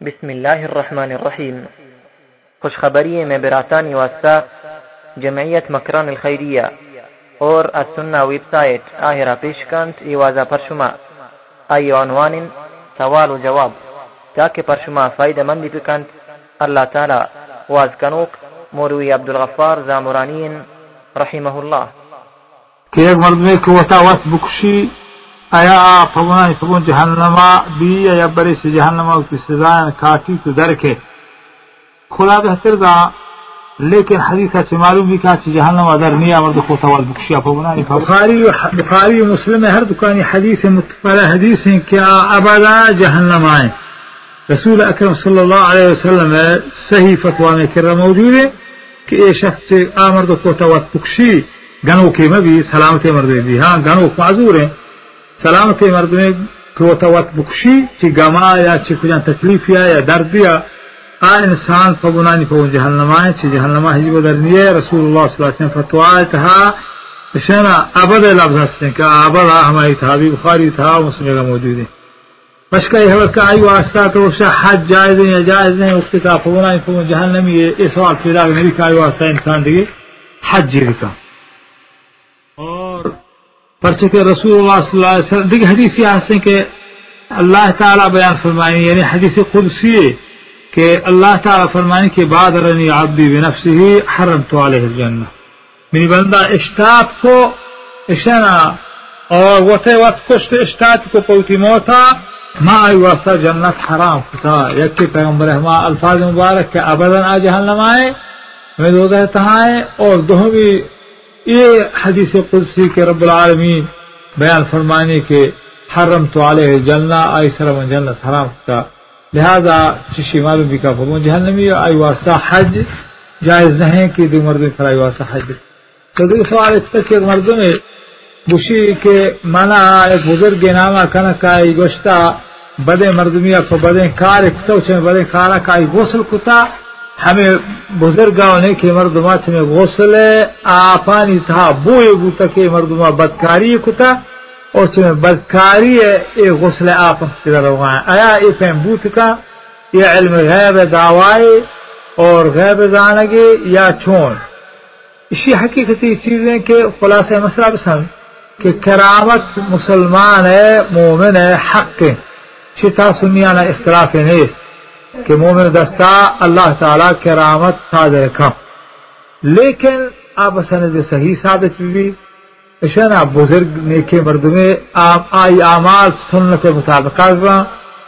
بسم اللہ الرحمن الرحیم۔ خوشخبری میں براتانی واسطہ جمعیت مکران الخیریہ اور السنہ ویب سائٹ آہرہ پیشکند ایوازہ پر شما آئی عنوان سوال و جواب۔ تاکہ پر شما فائدہ مندی بکند، اللہ تعالی واز کنوک موروی عبدالغفار زامرانین رحمہ اللہ۔ کہ ایک مرد میں کہ وہ بکشی آیا فبنا فبن جہنما بھی یا بری سے جہنما کی سزا کافی تو درکے۔ خدا بہتر دا، لیکن حدیث سے معلوم بھی کہا کہ جہنم ادر نیا مرد کو سوال بخشیا فبنا بخاری بخاری مسلم ہر دکانی حدیث متفر حدیث ہیں کیا ابدا جہنم آئے۔ رسول اکرم صلی اللہ علیہ وسلم صحیح فتوا میں کرا موجود ہے کہ اے شخص سے آمرد کو توت بخشی گنو کے میں بھی سلامت مرد بھی ہاں گنو معذور ہیں۔ سلام سلامت مرد میں وت بخشی چی گما یا چی کجا تکلیف یا یا درد یا آ انسان فبنانی فون جہنما چی جہنما حجب درنی رسول اللہ صلی اللہ علیہ وسلم فتوا تھا شنا ابد لفظ ہستے کہ ابد ہماری تھا بھی بخاری تھا مسلم کا موجود ہے۔ مشکا یہ کا آئی واسطہ تو اسے حج جائز ہیں یا جائز ہیں، وقت کا فبنانی فون جہنمی ہے یہ سوال پیدا میری کا آئی واسطہ انسان دیگه حج جی کا پرچہ کہ رسول اللہ صلی اللہ علیہ وسلم دیکھ حدیث یہ کہ اللہ تعالیٰ بیان فرمائیں یعنی حدیث قدسی کہ اللہ تعالیٰ فرمائیں کہ بعد رنی عبدی بنفسی ہی حرم تو علیہ الجنہ۔ میری بندہ اشتاط کو اشنا اور وتے وقت کشت اشتاط کو پوتی موتا، ما ای واسطہ جنت حرام کتا۔ یکی پیغمبر ہما الفاظ مبارک کہ ابدا آ جہنم آئے، میں دو کہتا ہے اور دوہمی یہ حدیث قدسی کے رب العالمین بیان فرمانے کے حرم تو علیہ جلنا آئی سرم جنت حرام کا۔ لہذا چشی معلوم بھی کا فرمون جہنمی آئی واسطہ حج جائز نہیں کہ دو مردوں پر آئی واسطہ حج۔ تو دو سوال اس تک مردوں میں بشی کے مانا ایک بزرگ نامہ کنک آئی گوشتا بدے مردمی کو بدے کار اکتو چھے بدے کارا کائی غسل کتا۔ ہمیں بزرگاں نے کہ مردما میں غسل آپانی تھا، بوئے بوتا کہ مردما بدکاری کتا، اور چمیں بدکاری اے غسل آپ سے آیا اے پہن بوت کا، یہ علم غیب دعوائے اور غیب زانگے یا چھون اسی حقیقتی چیزیں کہ خلاصہ مسئلہ پسند کہ کرامت مسلمان ہے، مومن ہے، حق چتا سنیانا اختلاف نیست۔ کہ مومن دستا اللہ تعالی کرامت صادر کم۔ لیکن آپ سند صحیح ثابت بھی، اشنا بزرگ نیکے مردمے آئی اعمال سنت مطابقہ بما،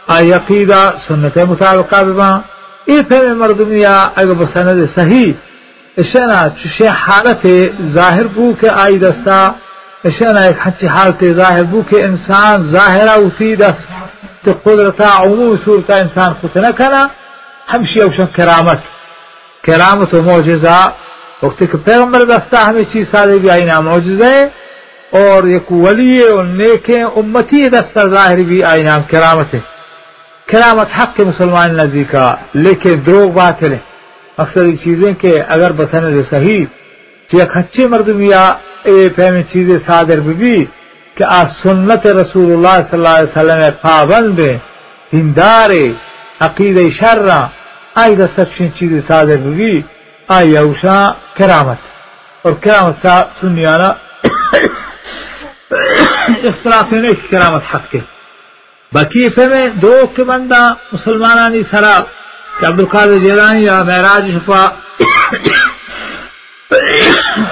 آئی عقیدہ سنت مطابقہ بما۔ ای پھر مردمیا اگر بسند صحیح، اشنا چشے حالت ظاہر بو کے آئی دستا، اشنا ایک حچی حالت ظاہر بو کے انسان ظاہرہ اسی دست۔ تو قدرتا عموم صورتا انسان خود نہ کنا ہمشی اوشن کرامت. کرامت و معجزہ کہ پیغمبر دستا ہمیں چیز سارے بھی آئینہ معجزہ اور یک ولی اور نیکیں امتی دستا ظاہر بھی آئینہ کرامت ہے. کرامت حق کے مسلمان نزی کا لیکن دروغ باطل ہے. اکثر یہ چیزیں کہ اگر بسند صحیح ایک اچھے مردمیا اے فہمی چیزیں صادر بھی کہ آ سنت رسول اللہ صلی اللہ علیہ وسلم پابند دیندار عقید شرع آئی دستکشن چیز صادر ہوگی آئی اوشا کرامت۔ اور کرامت سا سنیانا اختلاف نہیں کہ کرامت حق کے۔ باقی میں دو کے بندہ مسلمانانی سرا، کہ عبدالقادر جیلانی یا معراج شفا،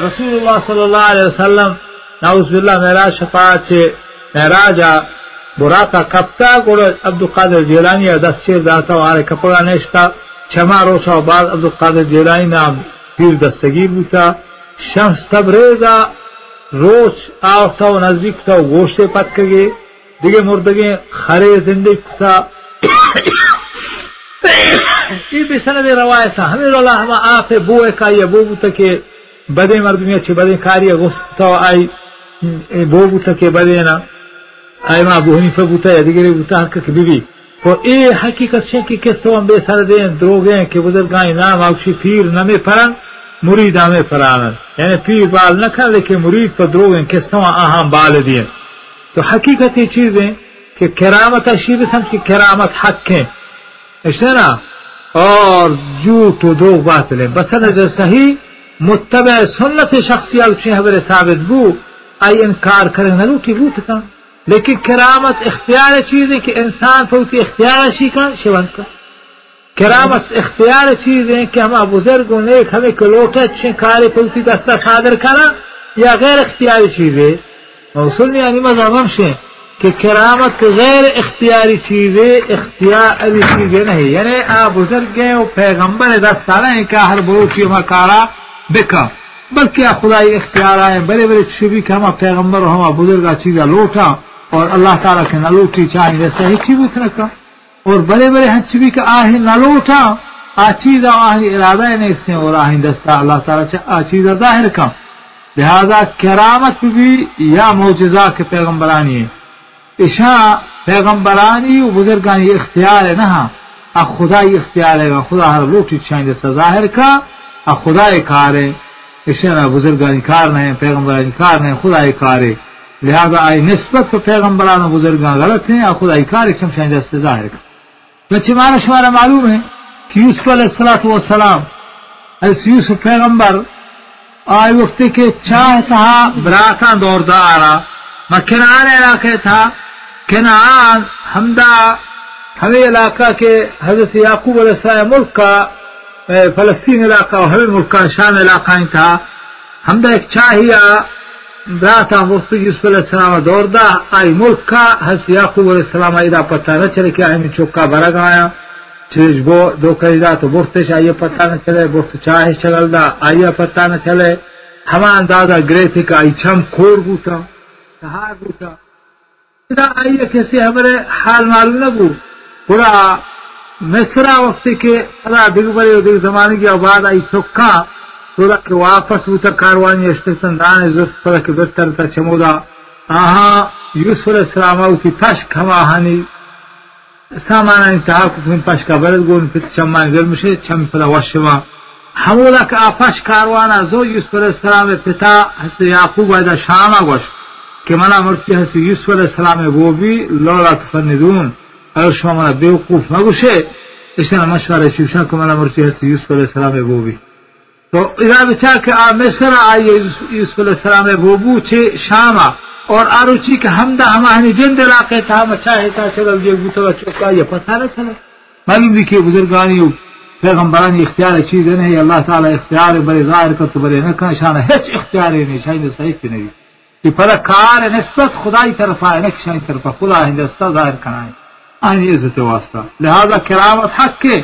رسول اللہ صلی اللہ علیہ وسلم نعوذ بالله معراج شفاعت سے معراج براتا کپتا گوڑا عبدالقادر جیلانی دستی داتا و کپڑا نشتا چما روشا و بعد عبدالقادر جیلانی نام پیر دستگیر بوتا شمس تبریزا روچ آفتا و نزدیک تا و گوشت پت کگی دیگه مردگی خره زنده کتا یہ بھی سند روایت ہے ہمیں اللہ ہم آپ بوئے کا یہ بو بوتا کہ بدے مردمی اچھے بدے کاری غصتا آئی بو بوتا کہ بدینا آئی ما ابو حنیفہ بوتا یا دیگری بوتا حق کہ اور اے حقیقت سے کہ کس سوام بے سر دیں دروگ کہ بزرگاں نام آوشی پیر نمی پرن مرید آمے پرانن یعنی پیر بال نہ کر لیکن مرید پر دروگ ہیں کس سوام آہاں بال دیں تو حقیقت یہ چیز ہے کہ کرامت اشیب سمجھ کہ کرامت حق ہیں اشنا اور جھوٹ و دو باطل بسند صحیح متبع سنت شخصی اچھی خبر ثابت بو آئی انکار کریں نہ روٹی بوت کا۔ لیکن کرامت اختیار چیز ہے کہ انسان پوتی اختیار شی کا شیونت کا۔ کرامت اختیار چیز ہے کہ ہم بزرگوں نے ہمیں کلوٹے اچھے کارے پوتی دستہ خادر کرا، یا غیر اختیاری چیز ہے موصول یعنی مذہب ہم سے کہ کرامت غیر اختیاری چیزیں اختیاری چیزیں نہیں۔ یعنی آپ بزرگ ہیں وہ پیغمبر دستانہ ہے کیا ہر بروچی مکارا بکا۔ بلکہ خدائی اختیار آئے، بڑے بڑے شبی کہ ہم پیغمبر ہم بزرگ چیزیں لوٹا اور اللہ تعالیٰ کے نہ لوٹی چاہیں ویسا ہی چیز رکھا اور بڑے بڑے ہچبی کا آہ نہ لوٹا، آ چیز ارادہ نہیں اس نے، اور آہ دستا اللہ تعالیٰ آ چیز ظاہر کا۔ لہذا کرامت بھی یا معجزہ کے پیغمبرانی ہے۔ اشا پیغمبرانی و بزرگانی اختیار ہے، نہ ہاں۔ خدا ہی اختیار ہے، خدا ہر لوٹی چاہیں جیسا ظاہر کا۔ خدا کار ہے۔ اشا بزرگانی کار نہیں پیغمبرانی کار نہیں خدا کار لہذا آئی نسبت تو پیغمبران و بزرگان غلط ہیں اور خدا کار ایک شمشان جیسے ظاہر کا تو چمارا شمارا معلوم ہے کہ یوسف علیہ السلام والسلام اس یوسف پیغمبر، آئی وقت کے چاہ تھا براکان دور دا آرا میں کنان علاقے تھا کنان ہمدا ہمیں علاقہ کے حضرت یعقوب علیہ السلام ملک کا فلسطین علاقہ اور ہمیں ملک کا شام علاقہ ہی تھا۔ ہمدا ایک چاہیا براتا مفتی یوسف علیہ السلام دور دا۔ آئی ملک کا حضرت یعقوب علیہ السلام ادا پتہ نہ چلے کہ ہمیں چوکا بھرا گایا چیز گو دو کہا تو برتش آئیے پتہ نہ چلے برت چاہے چگل دا آئیے پتہ نہ چلے۔ ہما اندازہ گرے تھے کہ آئی چھم کھور گوتا کہا گوتا آئیے کیسے ہمارے حال معلوم نہ گو پورا مصرا وقت کې ادا دغه بل دغه زمانه کې آباد ای سکا ټول کې واپس وته کاروانی اشتسن دانه زو پر کې بهتر تا چمودا. آها یوسف علیہ السلام او کی تاش کماهانی سامان انتها کتون پاش کبرد گون پیت چمان گل میشه چم پلا وشما همولا که آفش کاروان زو یوسف علیہ السلام پتا هست یعقوب ایدا شاما گوش که من امرتی هست یوسف علیہ السلام بوبی لولا تفندون شما منا بیوقوف نگوشے اسے مشورہ شوشن کہ منا مرتی حسن یوسف علیہ السلام وہ بھی تو اذا بچا کہ آ مصر آئیے یوسف علیہ السلام وہ بو چھے شاما. اور آروچی کہ حمدہ ہما ہنی جند علاقے تھا ہم چاہے تا چلل یہ بوتا چوکا یہ پتہ نہ چلا معلوم بھی کہ بزرگانی و پیغمبرانی اختیار چیز نہیں اللہ تعالی اختیار بڑے ظاہر کر تو بڑے نہ کہاں شان ہیچ اختیار نہیں شاید صحیح کی نہیں یہ پر کار نسبت خدای طرف ہے نہ شان طرف، خدا ہندستا ظاہر کرنا ہے آئین عزت واسطہ۔ لہذا کرامت حق کے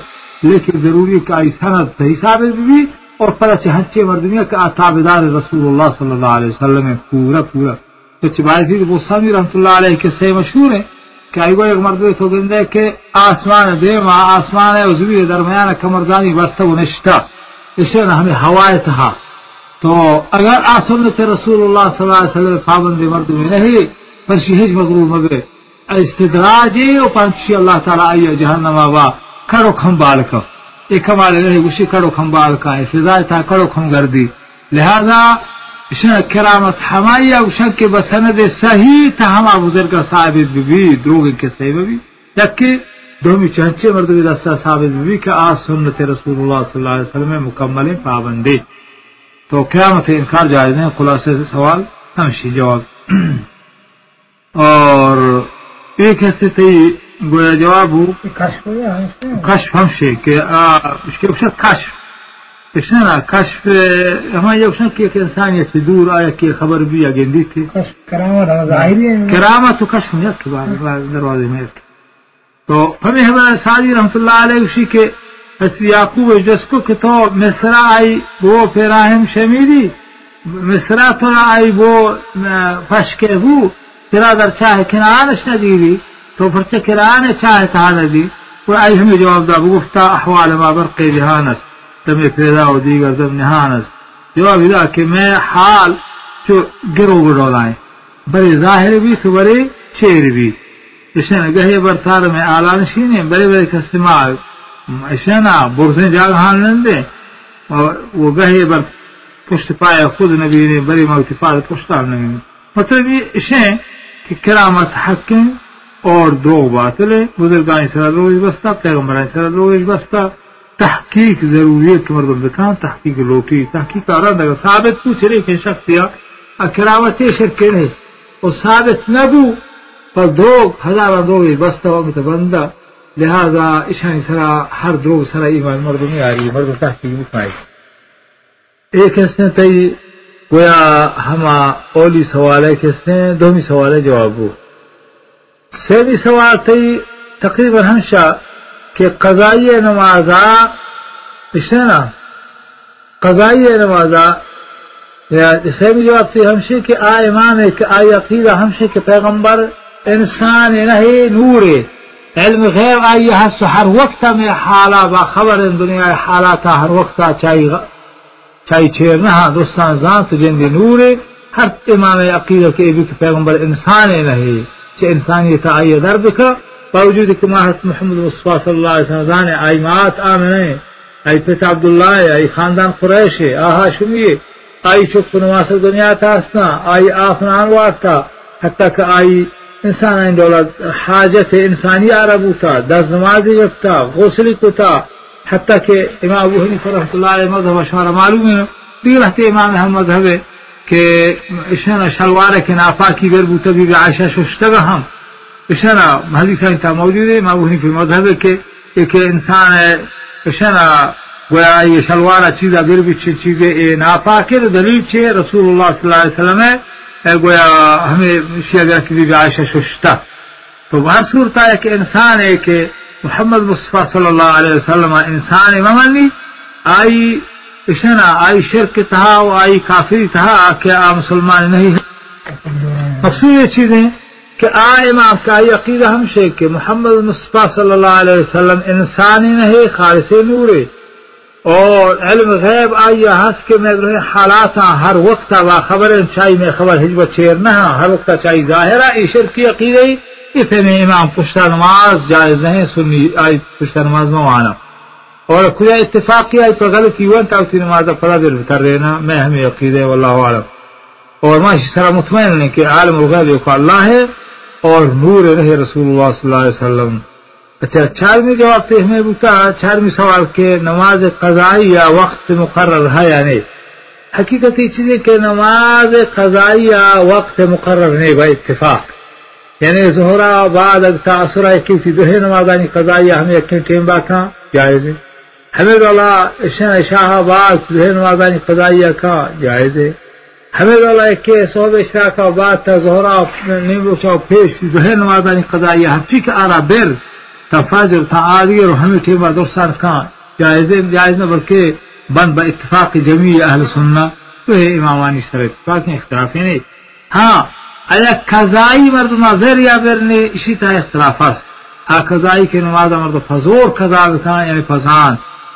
لیکن ضروری کہ آئی سند صحیح ثابت بھی، اور پتہ چہچے مردمیہ کا تابدار رسول اللہ صلی اللہ علیہ وسلم پورا پورا۔ تو چبائزی وہ سمی رحمت اللہ علیہ کے سے مشہور ہے کہ آئی ایک مرد تو گندے کہ آسمان دے آسمان ہے عزوی درمیان کمرزانی بستہ و نشتا اسے نہ ہمیں ہوائے تھا۔ تو اگر آسنت رسول اللہ صلی اللہ علیہ وسلم پابند مرد میں نہیں پر شہج مغروب مگر استدراج و پنچی اللہ تعالی آئی جہنم آبا کھڑو کھمبال کا۔ یہ کمال نہیں، اسی کڑو کھمبال کا۔ ہے فضا تھا کڑو کھم گردی۔ لہذا کرامت ہماری اوشن کے بسند صحیح تھا ہما بزرگ کا ثابت بھی دروگ کے صحیح بھی۔ جبکہ دومی چہچے مرد دستا ثابت بھی کہ آج سنت رسول اللہ صلی اللہ علیہ وسلم مکمل پابندی۔ تو قیامت انکار جائز نہیں، خلاصے سے سوال، ہمشی جواب۔ اور ایک حصے تھی گویا جواب ہو. کشف ہم سے کہ اس کے اکثر کشف. اس نے نا کشف ہمارے اکثر کی ایک انسانیت سے دور آیا کہ خبر بھی اگیندی تھی. کرامت تو کشف نہیں کے بعد دروازے میں تو ہمیں ہمارے ساری رحمت اللہ علیہ اسی کے حسی یعقوب جس کو کہ تو مصرا آئی وہ فراہم شمیری. مصرا تو آئی وہ فش کے تیرا در چاہے کنانش ندیری تو پھر سے کرانے چاہے تھا ندی وہ آئی ہمیں جواب دا گفتا احوال ما برق جہانس تمہیں پیدا و دیگر دم نہانس جواب دا کہ میں حال جو گرو گڑو لائیں بڑے ظاہر بھی تو بڑے شیر بھی. اسے نا گہے بر تار میں آلان شینے بڑے بڑے کسماع اسے نا برسیں جاگ حال نندے وہ گہے بر پشت پایا خود نبی نے بڑی موتفاد پشتار نبی مطلب یہ اسے کہ کرامت حق ہے اور دروغ باطل ہے بزرگانی سر روز بستا پیغمبرانی سر روز بستا تحقیق ضروریت مردم بکان تحقیق لوٹی، تحقیق آراد۔ اگر ثابت پوچھ رہے کہ شخص یا اکرامت شرکے رہے اور ثابت نبو پر دروغ ہزار دروغ بستا وقت بندہ۔ لہذا اشانی سرا، ہر دروغ سرا ایمان مردم میں آ رہی ہے مردم تحقیق بکھائی ایک اس نے تئی گویا ہما اولی سوال ہے کہ اس نے، دومی سوال ہے جواب ہو۔ سیدی سوال تھی تقریباً ہمشا کہ قضائی نمازا اسے نا؟ قضائی نمازا یا جواب تھی ہمشے کہ آ امام ہے کہ آئی عقیدہ ہمشے کہ پیغمبر انسان نہیں، نور۔ علم غیر آئی، ہر وقت میں حالا با خبر دنیا حالات ہر وقت چاہیے۔ چاہیے چیر نہ ہاں، دوستان ذات جن نور ہر امام عقیدہ کے پیغمبر انسان نہیں۔ چه انسانیت آئی در بکا، باوجود که ما محمد مصطفى صلی اللہ علیہ وسلم زانے آئی مات آمنے آئی پیت عبداللہ آئی خاندان قریش آہا شمیے آئی چک نواس دنیا تاسنا آئی آفنان وارتا حتی کہ آئی انسان این دولت، حاجت انسانی عربو تا دس نمازی یکتا غسلی کتا حتی کہ امام ابو حنیف رحمت اللہ علیہ مذہب اشارہ معلوم ہے دیگر رہتے امام ہم مذہب ہے کہ اشنا شلوار کے نافا کی گر بو تبی عائشہ ششتگا ہم اشنا حدیث انتا موجود ہے مابونی فی مذہب کے ایک انسان ہے اشنا گویا یہ شلوار چیزا گر بھی چیزیں اے نافا کے دلیل چھے رسول اللہ صلی اللہ علیہ وسلم ہے گویا ہمیں شیعہ گر کی بی عائشہ ششتا تو بہر صورت ہے کہ انسان ہے کہ محمد مصطفیٰ صلی اللہ علیہ وسلم انسان ممنی، آئی اشنا، آئی شرک تھا و آئی کافری تھا کہ آ مسلمان نہیں ہے۔ مقصود یہ چیزیں کہ آ امام کا آئی عقیدہ ہم سے کہ محمد مصطفیٰ صلی اللہ علیہ وسلم انسانی نہیں، خالص نورے اور علم غیب آئی ہنس کے میں حالات ہر وقت با خبر چاہیے میں خبر ہجبت چیر نہ ہاں، ہر وقت چاہیے ظاہرہ عشر کی عقیدہ اتنے امام پشتہ نماز جائز نہیں، سنی آئی پشتہ نماز موانا اور خدا اتفاق کیا پر غلط کی ون تاوتی نماز فلا دل بتر رہنا میں ہمیں عقیدہ واللہ عالم اور میں سرا مطمئن ہے کہ عالم الغیب کو اللہ ہے اور نور رہے رسول اللہ صلی اللہ علیہ وسلم۔ اچھا چارمی جواب سے ہمیں بتا چارمی سوال کے نماز قضائی یا وقت مقرر ہے یا نہیں؟ حقیقت یہ چیز ہے کہ نماز قضائی یا وقت مقرر نہیں، بھائی اتفاق۔ یعنی زہرا بعد اگتا اثرا کی تھی دوہے نمازانی قضائی ہمیں اکین ٹیم بات تھا جائز ہے حمد اللہ اشن شاہ آباد ذہن نمازانی قضائیہ کا جائز ہے حمد اللہ کے صحب اشراق آباد تا زہرا نیم روچا پیش ذہن نمازانی قضائیہ ہفتی کے آرا بیر، تا فاجر، تا آدھی اور ہمیں ٹھیما درسان کا جائز ہے جائز نہ بلکہ بند با اتفاق جمیع اہل سننا، تو ہے امامانی سر اتفاق اختلافی یعنی، نہیں ہاں ایا قضائی مردما زیر یا بیر نے اسی طرح اختلاف است. ہاں قضائی کے نماز مرد فزور قضا بکھا یعنی فضان.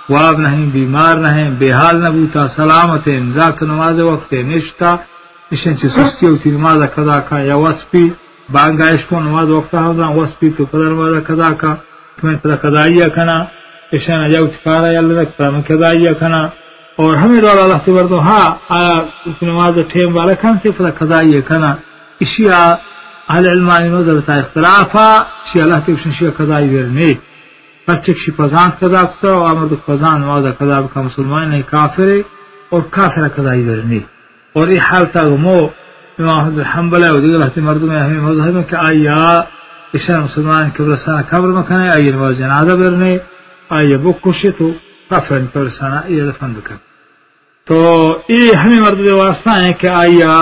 واب نہیں بیمار نہیں بے حال نہ بوتا سلامت ذاک نماز وقت نشتا. اشن چی سستی ہوتی، نماز قضا کا، یا وسپی. بانگائش کو نماز وقت ہوتا وسپی تو قدر نماز قضا کا. تمہیں پتہ قضائیہ کنا اشن یا کارا یا اللہ پتہ من قضائیہ کنا اور ہمیں دولا اللہ تبر تو ہاں آیا، نماز ٹھیم والا کھان سے پتہ قضائیہ کنا اشیاء اہل علمانی نظر تا اختلافا شیعہ اللہ تبشن شیعہ قضائی ورنی. بچے کی فضان قضا کتا و آمد فضان واضح قضا بکا مسلمان نہیں کافر اور کافر قضا ادھر نہیں اور یہ حال تا مو امام احمد الحنبل و دیگر ہتی مردم ہمیں مذہب میں کہ آیا اشار مسلمان قبرستان قبر مکنے آئی نماز جنازہ برنے آئی بکشی تو کافر قبرستان یہ دفن بکن. تو یہ ہمیں مردم واسطہ ہے کہ آیا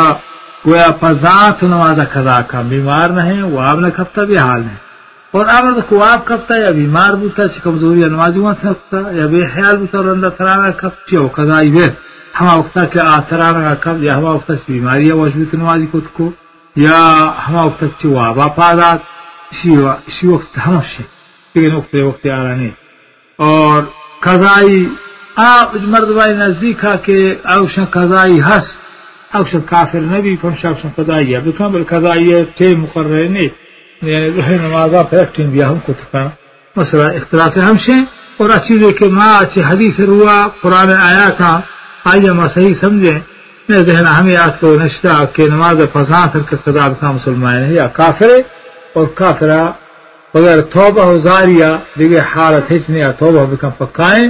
گویا فضان تو نماز قضا کا بیمار نہ نہیں وہ آپ نے کھپتا بھی حال نہیں اور آمد کو آپ کبتا یا بیمار بوتا، چھ کمزوری نمازی وقت کبتا یا بے خیال بوتا اور اندر ترانا کب چھ او قضائی بے ہما وقتا کہ آترانا کب یا ہما وقتا چھ بیماری ہے وجبت نمازی کت کو یا ہما وقتا چھ وابا پادات۔ اسی وقت ہم شی لیکن وقت وقت آرانی اور قضائی آپ مرد مردبائی نزدیکا کہ اوشن قضائی ہس اوشن کافر نبی پنشا اوشن قضائی ہے بکن بل تے مقرر نہیں یعنی ظہر نمازا پھیکٹیں بیا ہم کو تکا مسئلہ اختلاف ہم سے اور اچھی دے کہ ماں اچھی حدیث روا قرآن آیا تھا آئیے ماں صحیح سمجھیں میں ذہن ہمیں آج کو نشتہ کہ نماز فضان کر کے قضا کا مسلمان ہے یا کافر اور کافرہ بغیر توبہ و زاریہ دیگه حالت هیچ نیا توبہ بکن پکائیں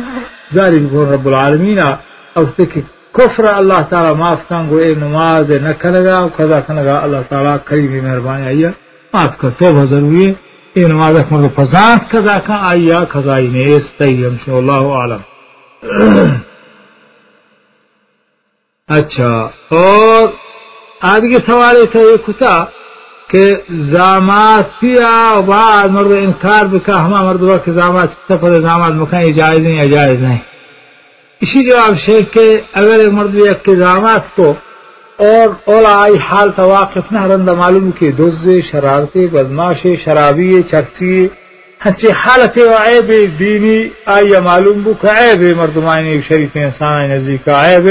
زاری بکن رب العالمین اور دیکھ کفر اللہ تعالی معاف کن گو اے نماز نہ کرے کنگا قضا کنگا اللہ تعالی کریم مہربانی آئیا معاف کر، توبہ ضروری ہے۔ اے نماز اکمل پزانت قضا کن آئیا قضائی نے، اس تیم شاء اللہ عالم۔ اچھا اور آدھے سوال تھا، یہ کتا کہ زامات پیا بعد مرد انکار بکا، ہما مرد وقت زامات سفر زامات مکان جائز نہیں یا جائز نہیں۔ اسی جواب شیخ کے اگر ایک مرد ایک کے کو اور اولا آئی حال تواقف نہ رندہ معلوم کی دوز شرارتی، بدماش شرابی، چرسی ہنچے حالت و عیب دینی، آئی معلوم بو کہ عیب مردمانی، شریف انسان نزدیک عیب،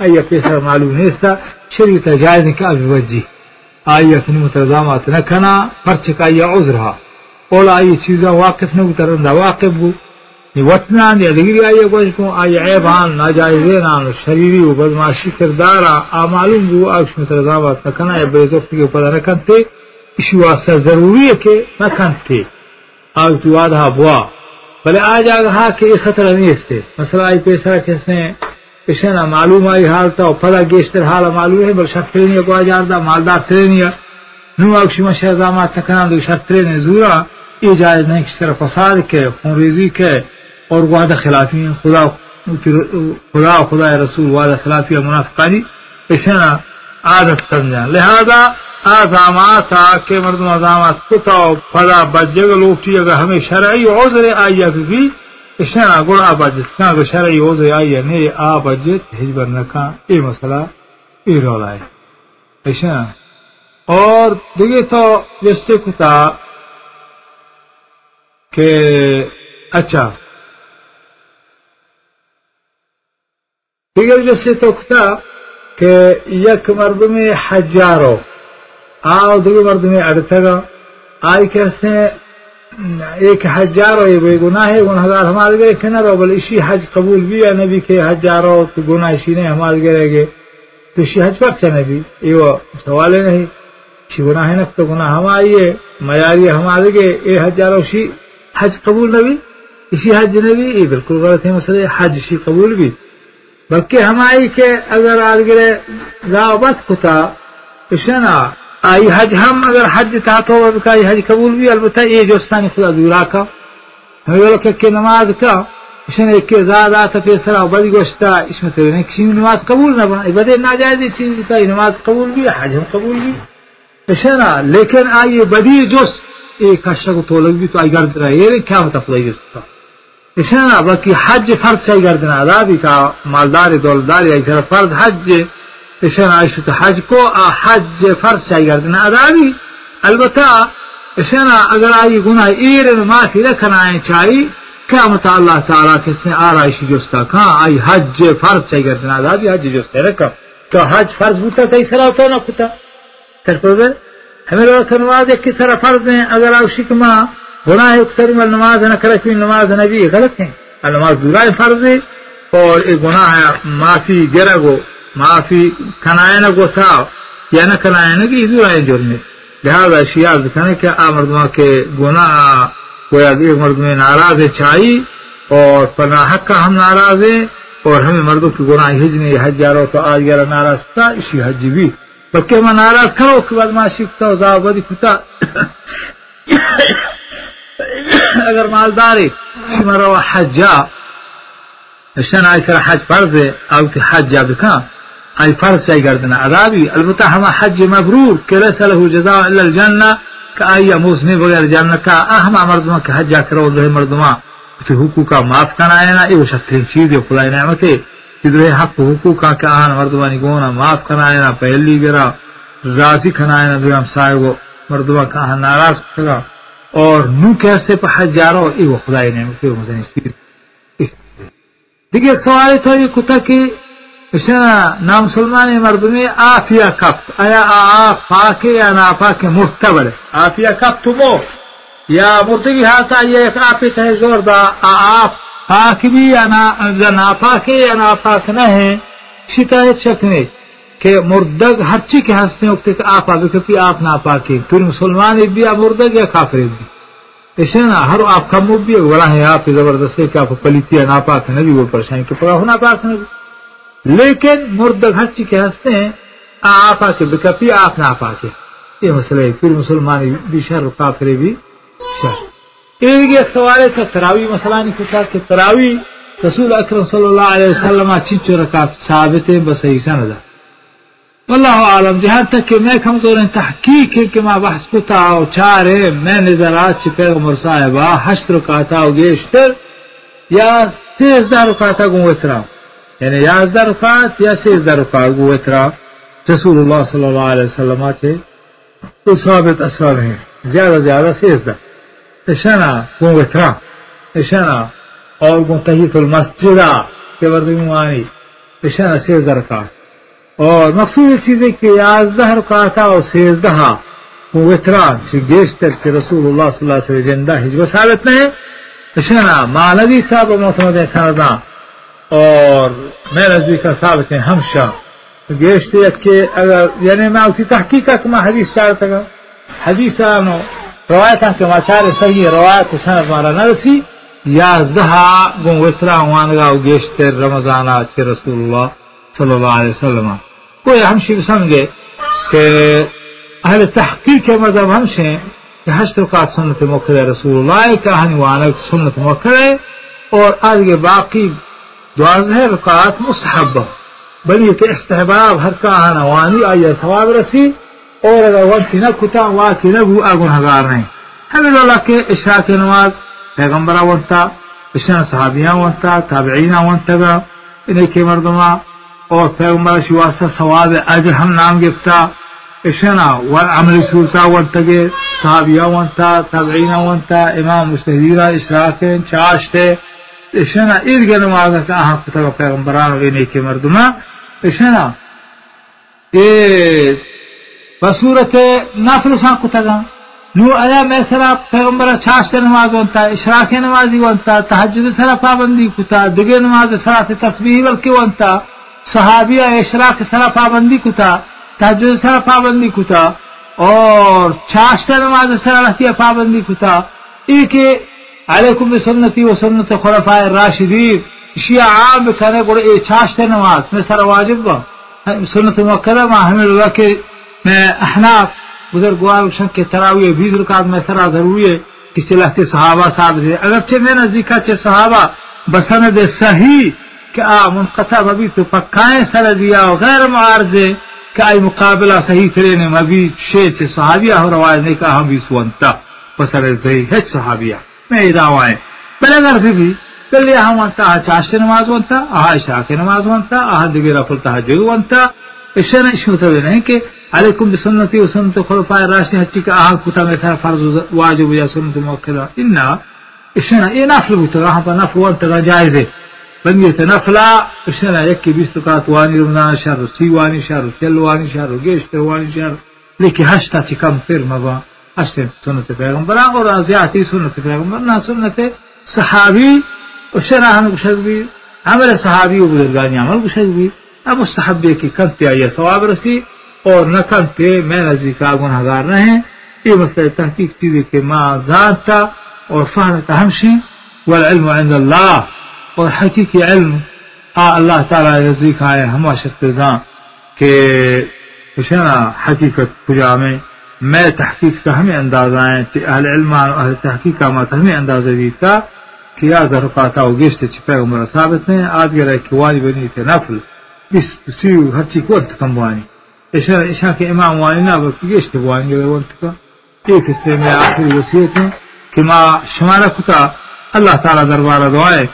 آئی پیسر معلوم نہیں تھا شریف جائز کا بھی وجی۔ آئی اپنی مترزامات نہ کنا پرچ کا یہ عذر رہا اولا آئی چیزا واقف نہ اترندا واقف بو وطنا یا دگری آئی کوش کو آئی عیبان ناجائزین شریری و بدماشی کردارا آ معلوم بو آکش مترزامات نہ کنا یا بیزوفت کے اوپر نہ کنتے اسی واسطہ ضروری ہے کہ نہ کنتے آگ تو آدھا ہاں بوا، بلے آج آگا ہاں کہ یہ خطرہ نہیں استے مثلا آئی پیسرا کس نے اشنا معلوم آئی حالتا و پدا گیشتر حالا معلوم ہے، بل شرط ترینیا کو آجاردا مالدار ترینیا نو اکشی ما شہزامات تکنام دو شرط ترین زورا ای جائز نہیں کس طرح فساد کے، خون ریزی کے اور وعدہ خلافی ہیں، خدا خدا خدا رسول وعدہ خلافی اور منافقانی اشنا عادت سمجھا۔ لہذا آزامات کے مردم آزامات کتا و پدا بجگ لوٹی اگر ہمیں شرعی عذر آئی بھی اشنا گوڑ آباجت کان کو شرعی عذر آئی نہیں، آ آباجت حجبر نکان ای مسئلہ ای رولا ہے اشنا اور دیگه تو جسته کتا کہ اچھا دیگر جسته تو کتا کہ یک مردم حجارو، آو دیگر مردم اڑتگا آئی کہتے ہیں ایک حجارو یہ بے گناہ ہے گناہگار ہمارے گئے کہ نہ رو، بل اسی حج قبول بھی ہے، نبی کے حجارو تو گناہ اسی نے ہمارے گئے گے تو اسی حج پر چا نبی یہ سوال نہیں۔ اسی گناہ نہ تو گناہ ہماری ہے، معیاری ہمارے گئے۔ اے حجارو اسی حج قبول نبی، اسی حج نبی، یہ بالکل غلط ہے مسئلہ، حج اسی قبول بھی۔ بلکہ ہماری کے اگر آج گرے گاؤ بس کتا، اشنا، آئی حج ہم اگر حج تھا تو حج قبول بھی، البتہ یہ جو استانی خدا دورا کا، ہمیں کہ نماز کا اس نے ایک زیادہ آتا پھر سرا بڑی گوشتا، اس میں تیرے کسی نماز قبول نہ بنا بدے ناجائز چیز بتا نماز قبول بھی، حج ہم قبول بھی۔ اشنا، لیکن آئیے بدی جس ایک کشا کو تو لگ بھی تو آئی گرد رہا یہ کیا ہوتا خدا جس کا اشنا باقی حج فرض چاہیے گردنا ادا کا مالدار، دولدار یا فرض حج اشن عائشة حج کو حج فرض چاہیے گردنا ادا بھی البتہ اشن اگر آئی گناہ ایر معافی رکھنا ہے چاہیے کیا متا اللہ تعالیٰ کس نے آرائش جستا کہاں آئی حج فرض چاہیے گردنا ادا حج جستا رکھا۔ تو حج فرض بوتا تھا، اس طرح ہوتا نہ کتا تر پر ہمیں لوگ نماز ایک کس طرح فرض ہیں، اگر آپ شکما گناہ اکتر میں نماز نہ کرے کوئی نماز نبی، غلط ہے نماز دورا فرض ہے اور ایک گناہ ہے، معافی گرہ گو معافی کنائے نہ گو تھا یا نہ کنائے نہ کہ ادھر آئے جرم میں لہٰذا شیار دکھانے کہ آ مردما کے گناہ کوئی ایک مرد میں ناراض ہے چاہی اور پناہ حق کا ہم ناراض ہیں اور ہمیں مردوں کی گناہ حج نے حج جا رہا تو آج گیارہ ناراض تھا اسی حج بھی۔ بلکہ میں ناراض کرو کہ بعد معاشی کتا زاو بدی کتا۔ اگر مالداری مرو حجا شن آئی سر حج فرض ہے او کہ حج جا بکا آئی فرض چاہی گردنا عذابی البتہ ہما حج مبرور، کہ لیس له جزاء الا الجنہ، کہ آئی موسنی بغیر جنہ کا اہما مردمہ کہ حج جا کرو رہے مردمہ. کہ حقوق کا معاف کرنا ہے نا یہ شکل چیز ہے خدای نعمت ہے کہ حق حقوق کا کہ آن مردمہ نی گونا معاف کرنا ہے نا، پہلی گرا. راضی کرنا ہے نا بیام صاحب مردمہ کا ناراض کرنا اور نو کیسے حج جا رہا یہ ہے مزنی چیز دیگه سوال تو یہ کتا کہ نا مسلمان مردمی آفیا کفت آیا آف پاک یا نا پاک مرتبر آفیا کفت مو یا مرتگی ہاتا کہ مردگ ہر چی کے ہنستے ہوتے کہ آپ آگے کبھی آپ نہ پاکے پھر مسلمان بھی آپ مردگ یا کافر بھی۔ ایسے نا ہر آپ کا مب بھی بڑا ہے آپ زبردست کہ آپ پلیتیا نہ پاک نہ بھی وہ پریشانی کہ پڑا ہونا پاک نہ لیکن مردگ ہر چی کے ہنستے ہیں، آپ آ کے کبھی آپ نہ پاکے یہ مسئلہ ہے، پھر مسلمان بھی شر کافر بھی شر۔ ایک سوال ہے تراوی مسئلہ نہیں پوچھا کہ تراوی رسول اکرم صلی اللہ علیہ وسلم چنچو رکعت ثابت ہے، بس ایسا نہ واللہ عالم جہاں تک کہ میں تحقیق ہے کہ میں بحث کتا أو چار ہے میں نظرات چی پیغمبر صاحبہ ہشت رکاتا أو گیشتر یا سیزدہ رکاتا گو اترا یعنی یازدہ رکات یا سیزدہ رکات گو اترا رسول اللہ صلی اللہ علیہ وسلم چے تو ثابت اثر ہیں زیادہ سیزدہ اشنا گو اترا اشنا اور گو تحیط المسجدہ کہ وردی اشنا سیزدہ رکات اور مقصود یہ چیز ہے کہ یازدہ رکاتا اور سیزدہ وطران چھ گیشتر چھ رسول اللہ صلی اللہ علیہ وسلم جندہ حجب ثابت نہیں اشنا معنوی صاحب و محتمد سندہ اور میں نزدیک کا ثابت ہے ہمشہ گیشتر کہ اگر یعنی میں اسی تحقیق کہ میں حدیث چاہتا گا حدیث آنو روایت کہ ما چار صحیح روایت سند مارا نرسی۔ یازدہ گون وطران وانگا و گیشتر رمضانات چھ رسول اللہ صلی اللہ علیہ وسلم۔ کوئی ہم شیو سمجھے کہ اہل تحقیق کے مذہب ہم سے کہ حشر کا سنت مکر رسول اللہ کہانی وانا سنت مکر اور آج آگے باقی دوازہ رکعات مستحب بلی کہ استحباب ہر کہانا وانی آیا ثواب رسی اور اگر ونتی نہ کتا، واقعی نہ بو، آگن ہگار نہیں۔ ہمیں اللہ کے اشراء کے نماز پیغمبرہ ونتا اشنا صحابیاں ونتا تابعینہ ونتا گا، انہیں کے مردمہ اور پیغمبر شواسا ثواب اجر ہم نام گفتا اشنا، والعمل سورتا ورتگے صحابیہ ونتا تابعینا ونتا امام مستحدیرہ، اشراکین، چاشتے، اشنا ایرگا نمازا کا آہاں کتگا پیغمبران و اینے کے مردمہ، اشنا یہ بصورت نافل سان کتگا، نو آیا میں سرا پیغمبر چاشتے نماز ونتا اشراک نمازی ونتا تحجد سرا پابندی کتا، دگے نماز سرا تسبیح بلکی ونتا صحابیہ اشراق سرا پابندی کتا تحجد سرا پابندی کتا، اور چاشتہ نماز سرا رہتی پابندی کتا۔ ایک علیکم سنتی و سنت خلفاء الراشدین۔ شیعہ عام کرنے گوڑے، اے چاشتہ نماز، میں سرا واجب با سنت مکرہ ما ہمیں لگا کہ میں احناف بزرگوار شن کے تراوی بیس رکعت میں سرا ضروری ہے۔ کسی لہتے صحابہ صاحب سے، اگرچہ میں نزدیکا چھ صحابہ، بسند صحیح کہ آ منقطع مبی تو پکائیں سر دیا غیر معارضے کہ آئی مقابلہ صحیح کرے نے مبی شے چھ صحابیہ ہو روایت نے کہا ہم بھی سونتا پسر صحیح ہے صحابیہ میں یہ دعوائیں پہلے اگر پھر بھی پہلے ہم وانتا آہ چاشت نماز وانتا آہ عشاء کے نماز وانتا آہ دیگر رفل تحجد وانتا۔ اس سے اس مطلب نہیں کہ علیکم بسنتی و سنت خلفاء راشدین حتی کہ آہ کتا میں سر فرض واجب یا سنت موکدہ انہا اس سے یہ نفل بوتا رہا پر نفل وانتا جائز ہے۔ بندی نفلا اشنا یکی بیست رکعت، وانی رمضان شهر سی، وانی شهر چل، وانی شهر گشت، وانی شهر. لیکن هشتا چی کم تر مبا هشت سنت پیغمبر. اور ازیاتی سنت پیغمبر. نہ سنت صحابی، اشنا ہم گشد بھی عمل صحابی و بزرگانی عمل گشد بھی اب مستحب کی کنتے آئیے ثواب رسی، اور نہ کنتے میں نزدیک گنہگار رہیں یہ مسئلہ تحقیق چیزیں کہ ماں ذات اور فہمتا ہمشی والعلم عند اللہ اور حقیقی علم آ اللہ تعالیٰ نزدیک آئے ہما شخص کہ حقیقت کجا میں میں تحقیق کا ہمیں انداز آئے کہ اہل علم اہل تحقیق کا مت ہمیں اندازہ بھی کا کہ یا ذرقاتا و گشت چپے عمر ثابت نے آج گرے کہ وانی بنی تھے نفل بس سیو ہر چیز کو کم وانی اشارہ اشارہ کے امام وانی نہ، بلکہ گشت وانی گرے ونت کا ایک حصے میں آخری وصیت ہے کہ ما شمارہ کتا، اللہ تعالیٰ دربارہ دعائے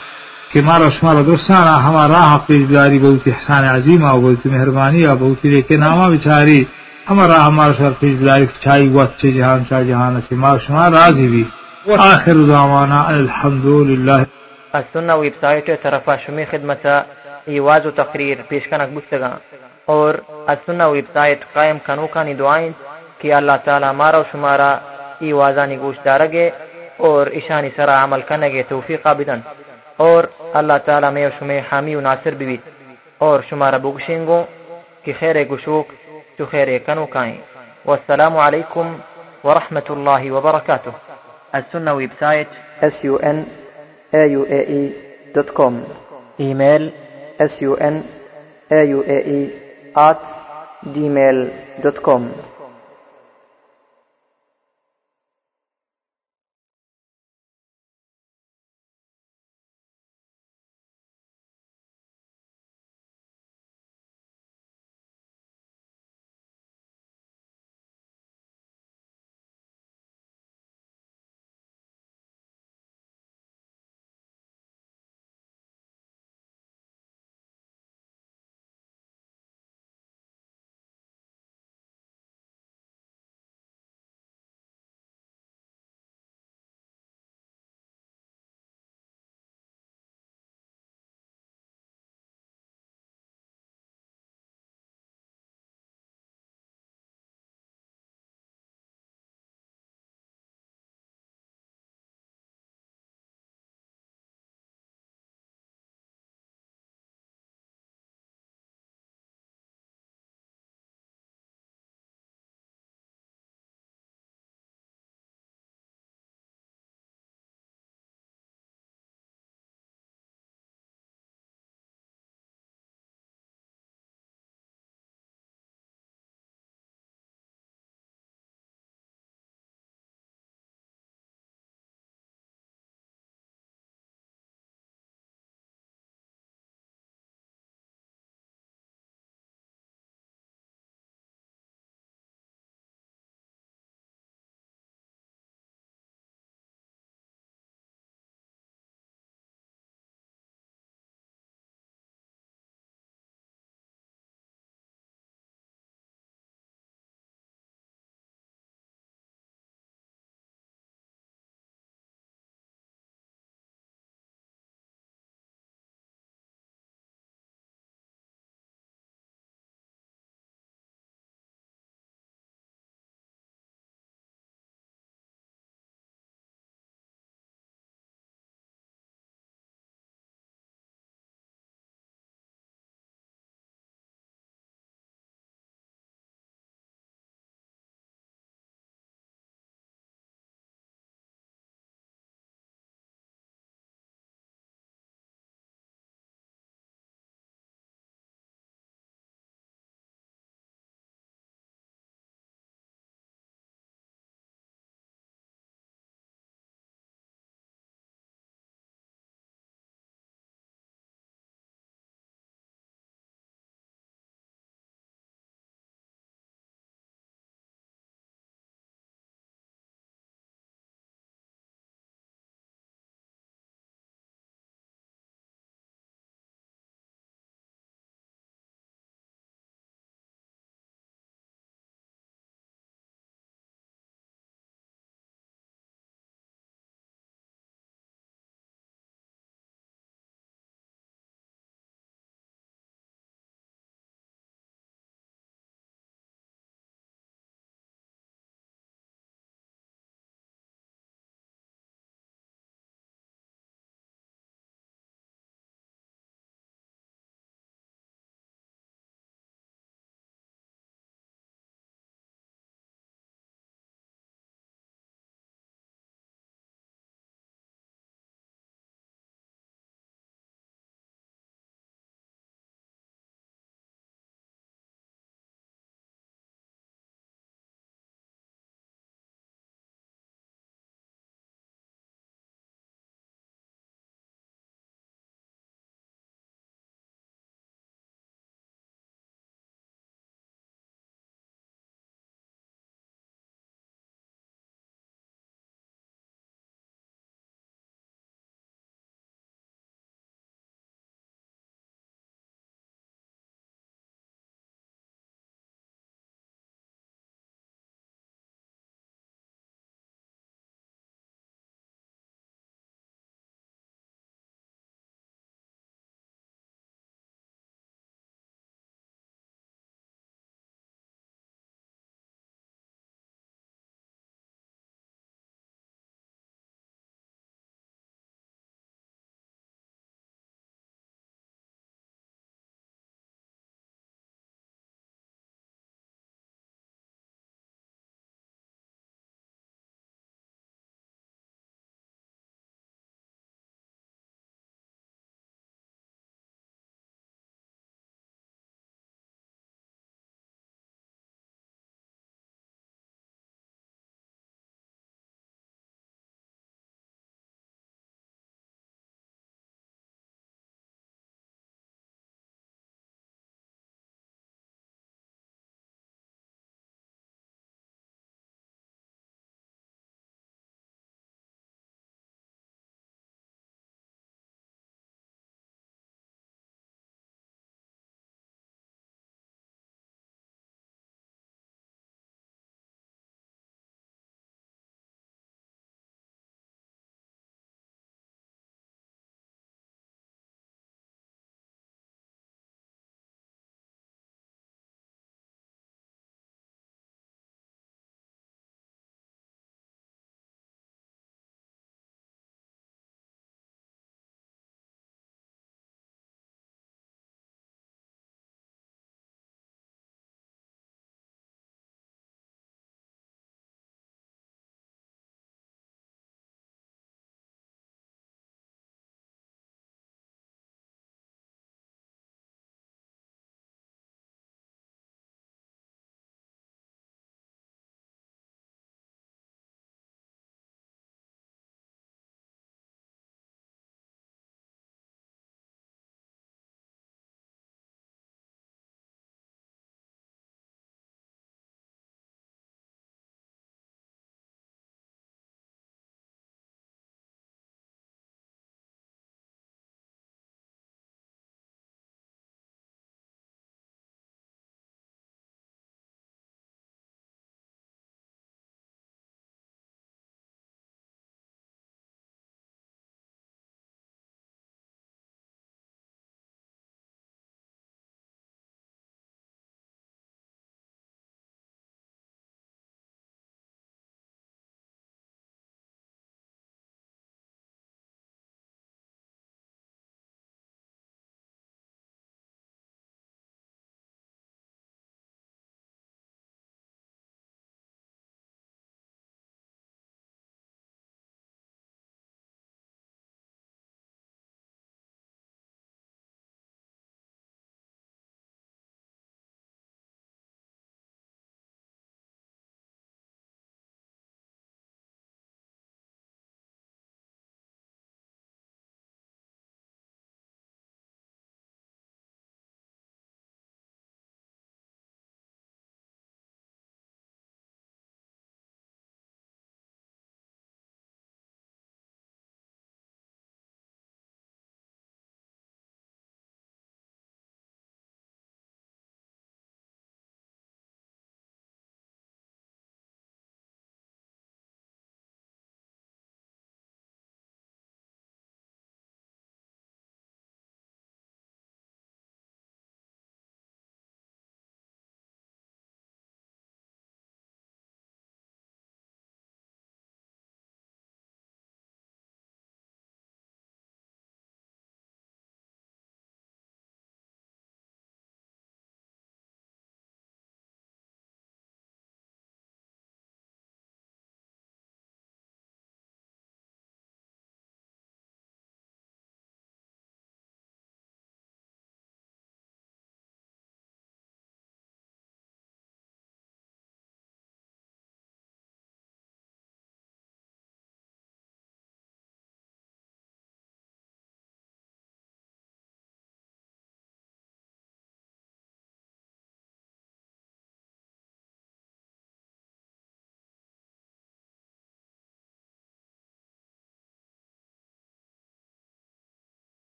کہ مارا شمارا درستانا ہمارا راہ پیش داری بہت احسان عظیم اور بہت مہربانی اور بہت لیکن نامہ بچاری ہمارا ہمارا شر پیش داری چھائی وہ اچھے جہان شاہ جہان اچھے مار شمار راضی بھی۔ آخر دعوانا الحمد للہ السنة ويب سايت طرفا شمي خدمة إيواز تقرير پیش کنک بستگا اور السنة ويب سايت قائم کنو کانی دعائیں کہ اللہ تعالی مارا و شمارا ایوازانی گوش دارگے اور اشانی سرا عمل کنگے توفیقا بدن اور اللہ تعالی میں شما حامی و ناصر بھی اور شما شماره بوګشنګو کہ خیر گشوک تو خیر کنو کائیں۔ والسلام علیکم ورحمة الله وبركاته السنة web site sunaauae.com email sunaauae at gmail.com